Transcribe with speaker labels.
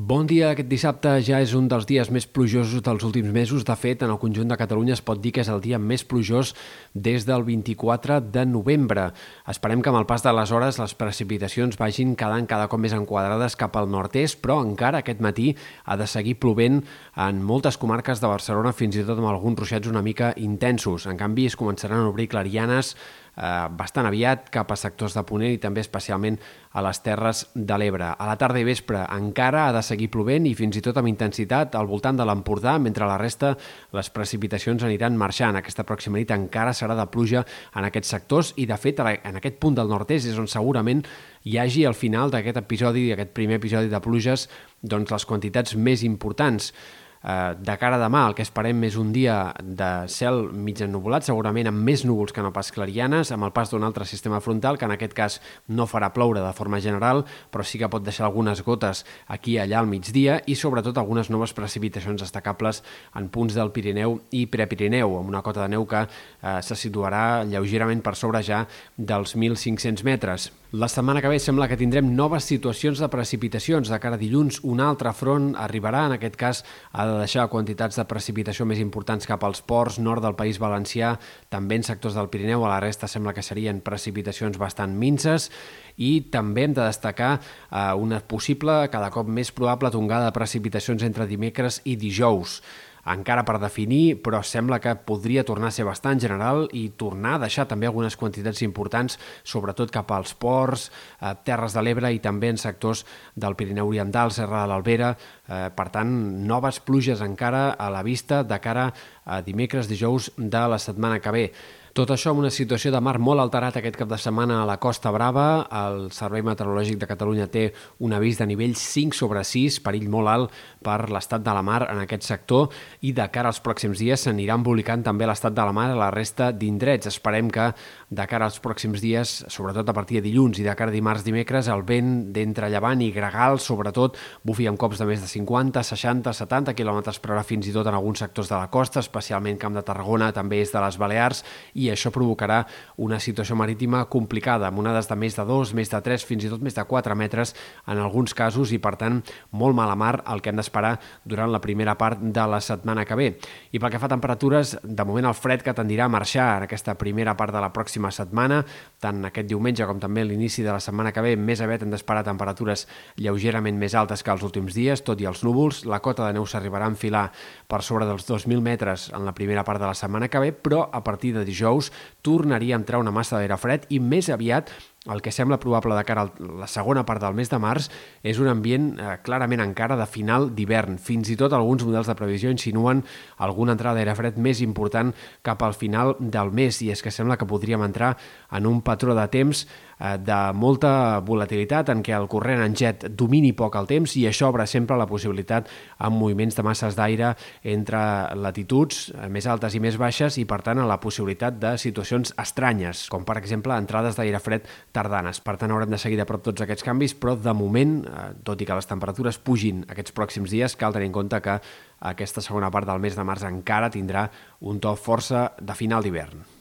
Speaker 1: Bon dia. Aquest dissabte ja és un dels dies més plujosos dels últims mesos. De fet, en el conjunt de Catalunya es pot dir que és el dia més plujós des del 24 de novembre. Esperem que amb el pas de les hores les precipitacions vagin quedant cada cop més enquadrades cap al nord-est, però encara aquest matí ha de seguir plovent en moltes comarques de Barcelona, fins i tot amb alguns ruixats una mica intensos. En canvi, es començaran a obrir clarianes eh, bastant aviat cap a sectors de Ponent i també especialment a les Terres de l'Ebre. A la tarda i vespre encara ha de seguir plovent i fins i tot amb intensitat al voltant de l'Empordà, mentre la resta les precipitacions aniran marxant. Aquesta pròxima nit encara serà de pluja en aquests sectors i, de fet, en aquest punt del nord-est és on segurament hi hagi al final d'aquest episodi, d'aquest primer episodi de pluges, doncs les quantitats més importants. Eh, de cara a demà el que esperem és un dia de cel mig ennubulat, segurament amb més núvols que no pas clarianes, amb el pas d'un altre sistema frontal que en aquest cas no farà ploure de forma general, però sí que pot deixar algunes gotes aquí i allà al migdia i sobretot algunes noves precipitacions destacables en punts del Pirineu i Prepirineu, amb una cota de neu que eh, se situarà lleugerament per sobre ja dels 1.500 metres. La setmana que ve sembla que tindrem noves situacions de precipitacions. De cara a dilluns, un altre front arribarà, en aquest cas ha de deixar quantitats de precipitació més importants cap als ports nord del País Valencià, també en sectors del Pirineu, a la resta sembla que serien precipitacions bastant minces. I també hem de destacar eh, una possible, cada cop més probable, tongada de precipitacions entre dimecres i dijous encara per definir, però sembla que podria tornar a ser bastant general i tornar a deixar també algunes quantitats importants, sobretot cap als ports, eh, Terres de l'Ebre i també en sectors del Pirineu Oriental, Serra de l'Albera. Eh, per tant, noves pluges encara a la vista de cara a dimecres, dijous de la setmana que ve. Tot això amb una situació de mar molt alterat aquest cap de setmana a la Costa Brava. El Servei Meteorològic de Catalunya té un avís de nivell 5 sobre 6, perill molt alt per l'estat de la mar en aquest sector i de cara als pròxims dies s'anirà embolicant també l'estat de la mar a la resta d'indrets. Esperem que de cara als pròxims dies, sobretot a partir de dilluns i de cara a dimarts, dimecres, el vent d'entre llevant i gregal, sobretot, bufi amb cops de més de 50, 60, 70 km per hora fins i tot en alguns sectors de la costa, especialment Camp de Tarragona, també és de les Balears, i això provocarà una situació marítima complicada, amb onades de més de 2, més de 3, fins i tot més de 4 metres en alguns casos i, per tant, molt mala mar el que hem d'esperar durant la primera part de la setmana que ve. I pel que fa a temperatures, de moment el fred que tendirà a marxar en aquesta primera part de la pròxima setmana, tant aquest diumenge com també l'inici de la setmana que ve, més aviat hem d'esperar temperatures lleugerament més altes que els últims dies, tot i els núvols. La cota de neu s'arribarà a enfilar per sobre dels 2.000 metres en la primera part de la setmana que ve, però a partir de dijous dijous tornaria a entrar una massa d'aire fred i més aviat el que sembla probable de cara a la segona part del mes de març és un ambient eh, clarament encara de final d'hivern. Fins i tot alguns models de previsió insinuen alguna entrada d'aire fred més important cap al final del mes i és que sembla que podríem entrar en un patró de temps de molta volatilitat en què el corrent en jet domini poc el temps i això obre sempre la possibilitat amb moviments de masses d'aire entre latituds eh, més altes i més baixes i per tant a la possibilitat de situacions estranyes, com per exemple entrades d'aire fred tardanes. Per tant, haurem de seguir de prop tots aquests canvis, però de moment, eh, tot i que les temperatures pugin aquests pròxims dies, cal tenir en compte que aquesta segona part del mes de març encara tindrà un to força de final d'hivern.